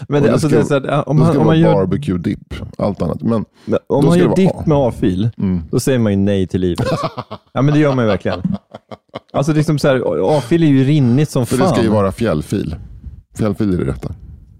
Men det, alltså, ska- det är så här, om man, ska om man gör, barbecue dipp. Allt annat. Men om man gör dipp med A-fil, Mm. då säger man ju nej till livet. ja, men det gör man ju verkligen. Alltså liksom så här, A-fil är ju rinnigt som För fan. det ska ju vara fjällfil. Fjällfil är det rätta.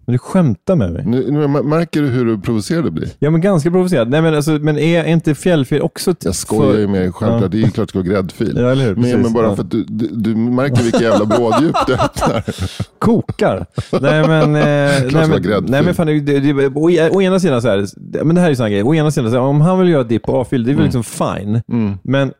Men du skämtar med mig. Nu, nu märker du hur provocerad du blir? Ja, men ganska provocerad. Nej, men, alltså, men är inte fjällfil också... Jag skojar ju med dig, självklart. Ja. Det är klart det ska vara gräddfil. Ja, eller hur? Men, Precis. men bara Ja. för att du, du, du märker vilka jävla bråddjup du öppnar. kokar. nej men, eh, nej, ska vara men, gräddfil. nej men fan, det, det, det, å, å ena sidan så här, men det här är ju sån grej. Å ena sidan, så här, om han vill göra dipp och A-fil, det är väl liksom fine. Mm. Men,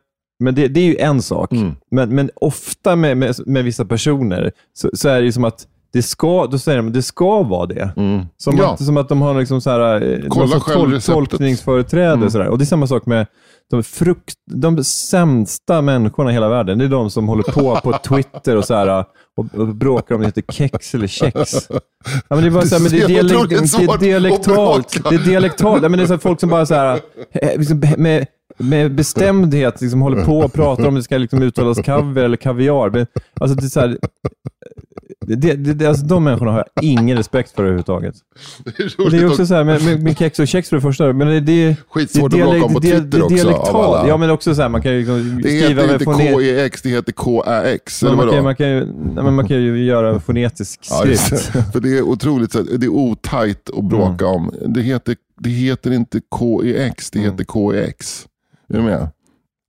men det, det är ju en sak. Mm. Men, men ofta med, med, med vissa personer så, så är det ju som att det ska, då säger de det ska vara det. Mm. Som, Ja. att, som att de har liksom så här, eh, Kolla receptet. tolkningsföreträde. Mm. Så där. Och det är samma sak med de, frukt, de sämsta människorna i hela världen. Det är de som håller på på Twitter och, så här, och, och bråkar om det heter kex eller kex. Ja, men det är, bara så här, men det är, Det är det att dialektalt. Det är dialektalt. Ja, men det är så här, folk som bara så här, eh, liksom, med, med bestämdhet liksom, håller på och pratar om det ska liksom, uttalas kaviar eller kaviar. Men, alltså, det är så här, det, det, det, alltså, de människorna har jag ingen respekt för överhuvudtaget. Det är det är också så här med, med, med kex och kex för det första, men det, det, Skitsvårt det, att bråka om på det, Twitter det, också, dialektalt. av alla. Ja, men också så här, man kan ju liksom Det skriva heter inte KEX, det heter KAX. Man, kan, man, kan ju, nej, men man kan ju göra en fonetisk Ja, skrift. det. För det är otroligt, så här- det är otajt att bråka Mm. om. Det heter, det heter inte KEX, det Mm. heter KEX. Är du med?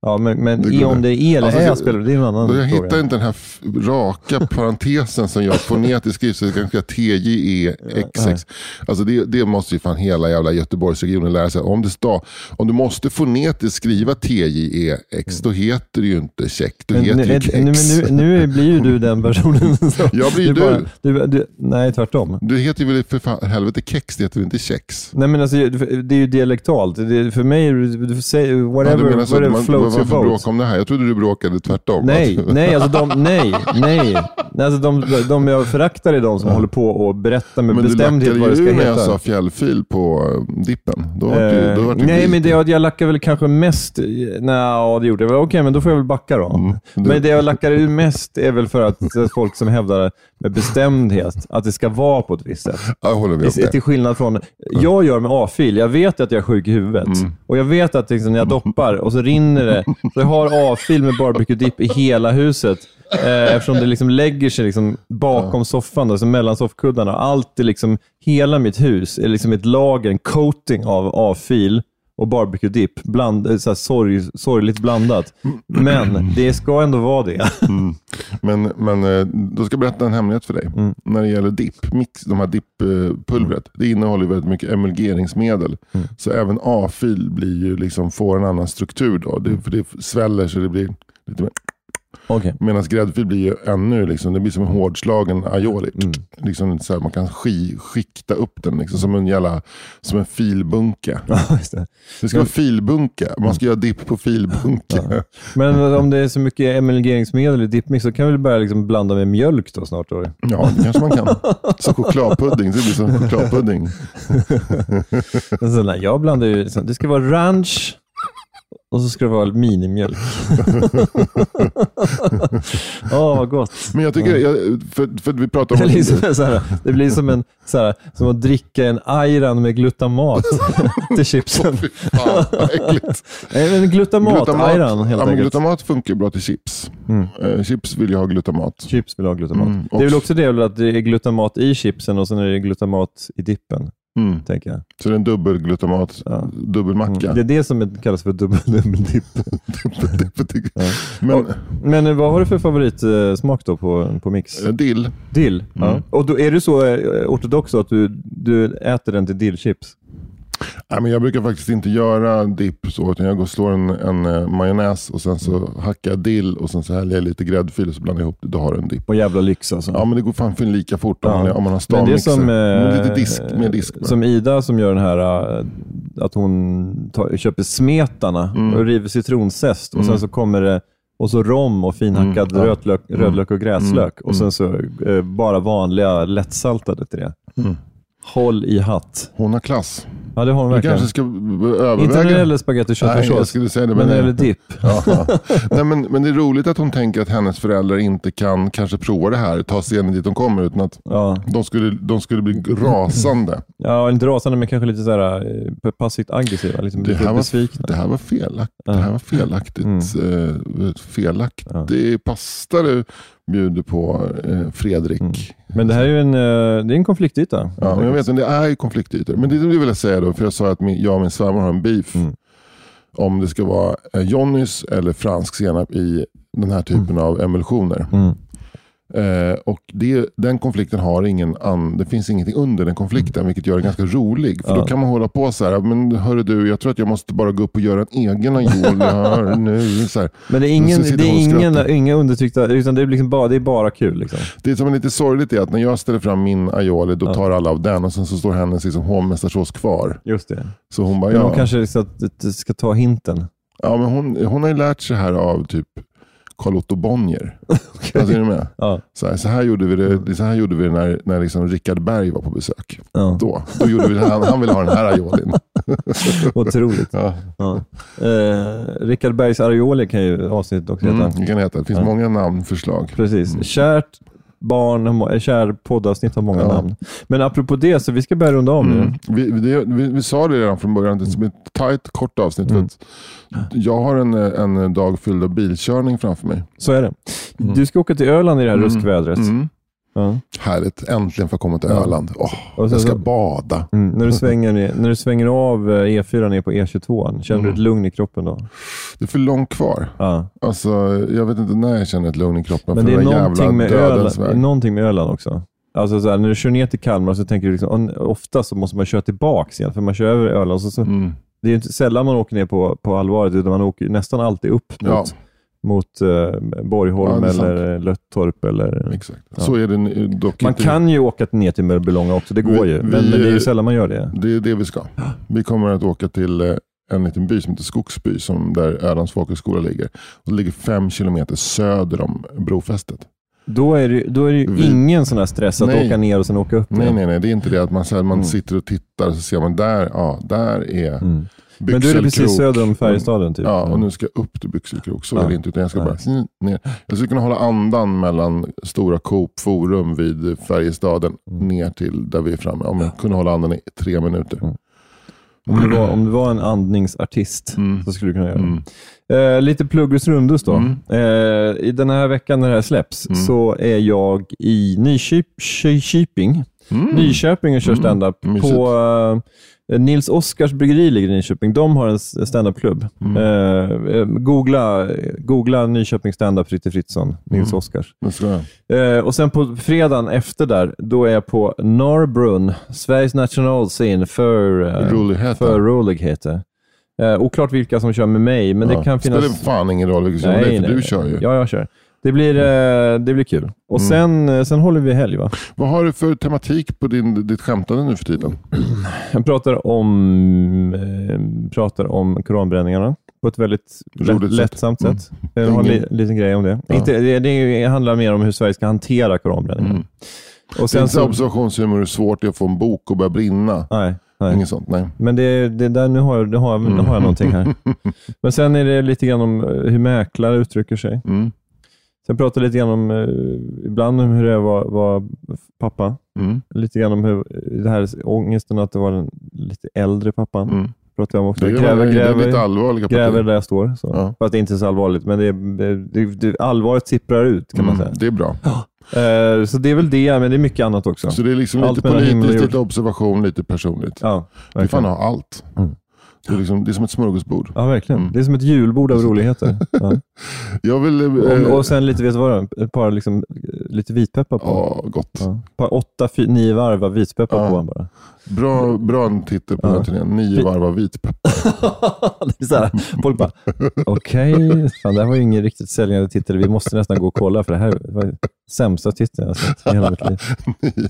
Ja, men, men Det i, om det är E eller Alltså, Ä jag- spelar det är en annan Jag fråga. hittar inte den här raka parentesen som gör fonetisk skrift, så det kanske är TJEXX. Alltså det, det måste ju fan hela jävla Göteborgsregionen lära sig. Om, det sta, om du måste fonetiskt skriva TJEX, då heter det ju inte check, då Men, heter nu, det ju nu, nu, blir ju du den personen som... Jag blir du. du. du, du nej, tvärtom. Du heter ju väl för fan, helvete kex, det heter väl inte kex? Nej men alltså, det är ju dialektalt. Det, för mig, är säga Ja, whatever, whatever floats varför boat. bråka om det här? Jag trodde du bråkade tvärtom. Nej, nej, alltså de, nej, nej. Nej alltså de, de jag föraktar är de som håller på och berättar med Men du bestämdhet lackade vad det ju ska ur när jag heta. sa fjällfil på eh, dippen. Då var det, Eh, då var det nej, vit. men det, jag, jag lackar väl kanske mest... Nej, det gjorde jag. väl. Okej, men då får jag väl backa då. Mm. Du- Men det jag lackar ur mest är väl för att folk som hävdar med bestämdhet att det ska vara på ett visst sätt. Jag håller med Till, till skillnad från, jag gör med A-fil, jag vet att jag är sjuk i huvudet. Mm. Och jag vet att liksom, när jag doppar och så rinner det, så jag har A-fil med barbecue dip i hela huset. Eh, eftersom det liksom lägger sig liksom bakom soffan, alltså mellan soffkuddarna. Allt är liksom, hela mitt hus är liksom ett lager, en coating av A-fil och barbecue dip. Bland, eh, så här sorg, sorgligt blandat. Men det ska ändå vara det. Men, men eh, då ska jag berätta en hemlighet för dig. Mm. När det gäller dipp, mix, de här dipppulvret, det innehåller väldigt mycket emulgeringsmedel. Mm. Så även A-fil blir ju liksom, får en annan struktur då. Mm. Det, för det sväller så det blir lite mer Okej. Medan gräddfil blir ju ännu, liksom, det blir som en hårdslagen aioli. Mm. Liksom, så här, man kan ski, skikta upp den liksom, som en jävla, som en filbunke. Ja, det. Det ska vara filbunke. Man ska göra dipp på filbunke. Men om det är så mycket emulgeringsmedel i dippmix så kan vi börja liksom blanda med mjölk då snart? Då? Ja, det kanske man kan. Så chokladpudding, så det blir som chokladpudding. Jag blandar ju, det ska vara ranch och så ska det vara minimjölk. Åh, vad gott. Men jag tycker, jag, för, för vi pratar Det om... blir som, så här, det blir som, en, så här, som att dricka en ayran med glutamat till chipsen. Fan. Nej, men glutamat-ayran helt ja, enkelt. glutamat funkar bra till chips. Mm. Eh, chips vill ju ha glutamat. Chips vill ha glutamat. Mm, det är väl också det att det är glutamat i chipsen och sen är det glutamat i dippen, Mm. tänker jag. Så det är en dubbelglutamat, Ja. dubbelmacka. Mm. Det är det som är- kallas för dubbel, dubbeldipp. Ja. Men Och- Men eh, vad har du för favoritsmak då på, på mix? eh, dill, Dill? Ja. Och då är du så eh, ortodox att du, du äter den till dillchips? Nej, men jag brukar faktiskt inte göra dipp så, utan jag går och slår en, en eh, majonnäs och sen så hackar jag dill och sen så häller jag lite gräddfil och så blandar jag ihop det. Då har du en dipp. Och jävla lyx alltså. Ja, men det går fan för lika fort om, Ja. man, om man har Men det är stavmixer. som, Men eh, lite disk, med disk som Ida som gör den här, eh, att hon tar, köper smetarna Mm. och river citronzest och sen så kommer det och så rom och finhackad Mm, ja. rötlök, rödlök och gräslök och sen så eh, bara vanliga lättsaltade till det. Mm. Håll i hatt. Hon har klass. Ja, det har hon Du verkligen. kanske ska överväga. Inte när det gäller spagetti och köttfärssås, skulle säga det. men när det gäller dipp. Ja. Nej, men, men det är roligt att hon tänker att hennes föräldrar inte kan kanske prova det här, ta sig dit de kommer, utan att Ja. de skulle, de skulle bli rasande. ja, inte rasande men kanske lite så här, eh, passivt aggressiva. Liksom Det lite här, var, det här var felaktigt. Ja. Det här var felaktigt. Mm. Eh, felaktigt. Ja. Det är pasta du bjuder på, eh, Fredrik. Mm. Men det här är ju en, eh, det är en konfliktyta. Ja, men jag vet, men det är ju konfliktytor. Men det det vill jag säga då, för jag sa att min, jag och min svärmor har en beef. Mm. Om det ska vara eh, Johnnys eller fransk senap i den här typen av emulsioner. Mm. Eh, och det, den konflikten har ingen an, det finns ingenting under den konflikten, vilket gör den ganska rolig. För Mm. Ja. då kan man hålla på så här, men hörru du, jag tror att jag måste bara gå upp och göra en egen aioli här nu. Så här. Men det är, ingen, det är hon ingen, inga undertryckta, utan det är, liksom bara, det är bara kul. Liksom. Det som är lite sorgligt är att när jag ställer fram min aioli, då Ja. tar alla av den och sen så står hennes liksom, hovmästarsås kvar. Just det. Så hon bara, Men ja. de kanske ska, ska ta hinten. Ja, men hon, hon har ju lärt sig här av typ Carl-Otto Bonnier. Alltså, är med? Ja. Så, här, så här gjorde vi det, så här gjorde vi det när, när liksom Rickard Berg var på besök. Ja. Då, då gjorde vi det. Han, han ville ha den här aiolin. Otroligt. Ja. Ja. Eh, Rickard Bergs Arioli kan ju avsnittet också heta. Mm, det kan heta. Det finns många namnförslag. Precis. Kärt barn, kär poddavsnitt har många Ja. namn. Men apropå det, så vi ska börja runda nu. Mm. Vi, vi, vi, vi sa det redan från början, det är ett tajt kort avsnitt. Mm. Jag har en, en dag fylld av bilkörning framför mig. Så är det. Du ska åka till Öland i det här Mm. ruskvädret. Mm. Ja. Härligt, äntligen få komma till Ja. Öland. Och sen jag ska så- bada. Mm. När, du svänger, när du svänger av eh, E4 ner på E22, känner du Mm. ett lugn i kroppen då? Det är för långt kvar. Ja. Alltså, jag vet inte när jag känner ett lugn i kroppen. Men det är, någonting med Öland, det är väg. någonting med Öland också. Alltså så här, när du kör ner till Kalmar så tänker du liksom, "Åh, ofta så måste man köra tillbaka igen, för man kör över Öland. Så, så, Mm. Det är inte sällan man åker ner på, på allvaret, utan man åker nästan alltid upp mot, Ja. Mot eh, Borgholm Ja, eller Löttorp. Eller, Exakt. Ja. Så är det dock man inte. kan ju åka ner till Mörbylånga också, det går Vi- ju. Men, vi- men det är ju sällan man gör det. Det är det vi ska. Vi kommer att åka till eh, en liten by som heter Skogsby, som där Ölands folkhögskola ligger. Och det ligger fem kilometer söder om brofästet. Då är det, då är det Vi- ingen sån här stress att Nej. åka ner och sen åka upp Nej, nej, nej. Det är inte det att man, så här, man Mm. sitter och tittar och så ser man där, ja, där är Mm. Men då är det precis söder om Färjestaden. Typ. Ja, och nu ska jag upp till Byxelkrok. Så Ja. är det inte, utan jag ska Nej. bara ner. Jag ska kunna hålla andan mellan Stora Coop Forum vid Färjestaden Mm. ner till där vi är framme. Om jag kunde hålla andan i tre minuter. Mm. Om, du var, om du var en andningsartist Mm. så skulle du kunna göra Mm. det. Eh, lite pluggus rundus då. Mm. Eh, I den här veckan när det här släpps Mm. så är jag i Nyköping, Mm. Nyköping och kör Mm. standup på Nils Oskars bryggeri ligger i Nyköping. De har en standupklubb. Mm. Eh, eh, googla, googla Nyköping standup Fritte Fritzson, Nils Mm. Oskars. Det. Eh, och sen på fredagen efter där, då är jag på Norrbrunn, Sveriges nationalscen för, eh, Roligheten. för roligheter. Eh, oklart vilka som kör med mig, men Ja. det kan finnas... spelar fan ingen roll vilken som är för du kör ju. Ja, jag kör. Det blir, eh, det blir kul. Och Mm. sen, eh, sen håller vi helg va? Vad har du för tematik på din, ditt skämtande nu för tiden? Jag pratar om, eh, pratar om koranbränningarna på ett väldigt lätt, Roligt sätt. lättsamt Mm. sätt. Jag har en li, liten grej om det. Ja. Inte, det. Det handlar mer om hur Sverige ska hantera koranbränningarna. Mm. Och Det är sen inte så, observationshumor, hur svårt det är att få en bok att börja brinna. nej, nej. Inget sånt, nej. Men det, det där, nu har, jag- nu, har, jag- nu har jag någonting här. Men sen är det lite grann om hur mäklare uttrycker sig. Mm. Sen pratar jag lite grann om, eh, ibland om hur det är att vara, pappa. Mm. Lite grann om hur, det här ångesten att det var den lite äldre pappan. Mm. Pratar jag om också. Det, är, Gräver, det är lite allvarliga gräver partier. där jag står. Så. Ja. Fast det är inte så allvarligt, men det, det, det, allvaret sipprar ut kan man Mm, säga. det är bra. Eh, så det är väl det, men det är mycket annat också. Så det är liksom Allt lite politiskt, lite observation, lite personligt. Ja, Du verkligen. fan ha allt. Mm. Det, är liksom, det är som ett smörgåsbord. Ja, verkligen. Mm. Det är som ett julbord av roligheter. Ja. Jag vill... eh, Och, och sen lite, vet du vad, det par liksom, lite vitpeppar på. Ja, gott. Ja. Par åtta, fy, nio varv av vitpeppar Ja. på bara. Bra, bra titel på Ja. den turnén. Nio varv av vitpeppar. det är så här, folk bara, okej, fan, det här var ju ingen riktigt säljande titel. Vi måste nästan gå och kolla för det här var sämsta titeln jag sett i hela mitt liv.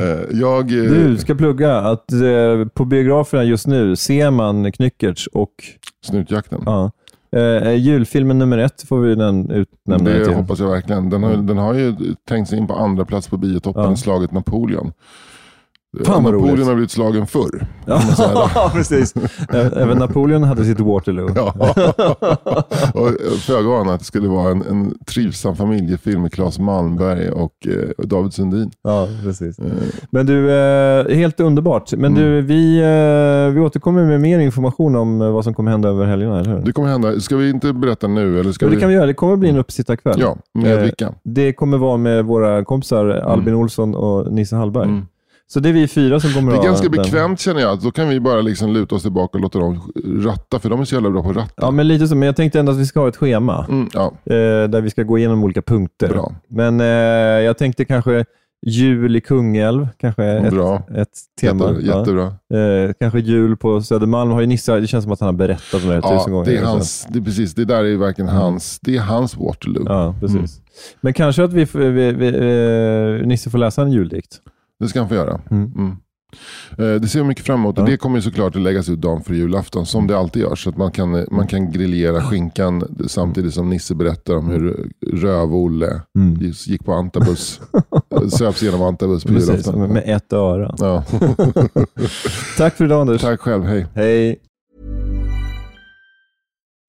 Eh, Jag... eh, Du ska plugga att eh, på biograferna just nu ser man Knyckertz och Snutjakten. ja, eh, julfilmen nummer ett får vi den utnämna Det till. hoppas jag verkligen. Den har, den har ju tänkt sig in på andra plats på biotoppen, Ja. slaget Napoleon. Fan, vad Napoleon roligt. har blivit slagen förr. Ja, precis. Även Napoleon hade sitt Waterloo. Ja. och föga ana att det skulle vara en, en trivsam familjefilm med Claes Malmberg och eh, David Sundin. Ja, precis. Eh, Men du, eh, helt underbart. Men Mm. du, vi, eh, vi återkommer med mer information om eh, vad som kommer hända över helgerna, eller hur? det kommer hända. Ska vi inte berätta nu? Eller ska Jo, det vi... kan vi göra. Det kommer bli en uppsittarkväll. Ja, med Eh, vilka? Det kommer vara med våra kompisar Albin Olsson och Nisse Hallberg. Mm. Så det är vi fyra som kommer Det är ganska bekvämt känner jag. Då kan vi bara liksom luta oss tillbaka och låta dem ratta, för de är så jävla bra på att ratta. Ja, men lite så. Men jag tänkte ändå att vi ska ha ett schema Mm, ja. eh, där vi ska gå igenom olika punkter. Bra. Men eh, jag tänkte kanske jul i Kungälv, kanske ett, Bra. ett tema. Jätte, Ja. jättebra. Eh, kanske jul på Södermalm har ju Nisse, det känns som att han har berättat om det här tusen Ja, gånger. det är Så- hans, det är precis, det där är verkligen hans, det är hans Waterloo. Ja, precis. Men kanske att vi, vi, vi, eh, Nisse får läsa en juldikt. Det ska han få göra. Mm. Mm. Eh, Det ser vi mycket fram emot. Ja. Det kommer såklart att läggas ut dagen för julafton, som det alltid görs. Så att man kan, man kan grillera skinkan samtidigt som Nisse berättar om hur Röv-Olle Mm. gick på Antabus. Söps genom Antabus på Precis, julafton. med ett öra. Ja. Tack för idag Anders. Tack själv, hej. Hej.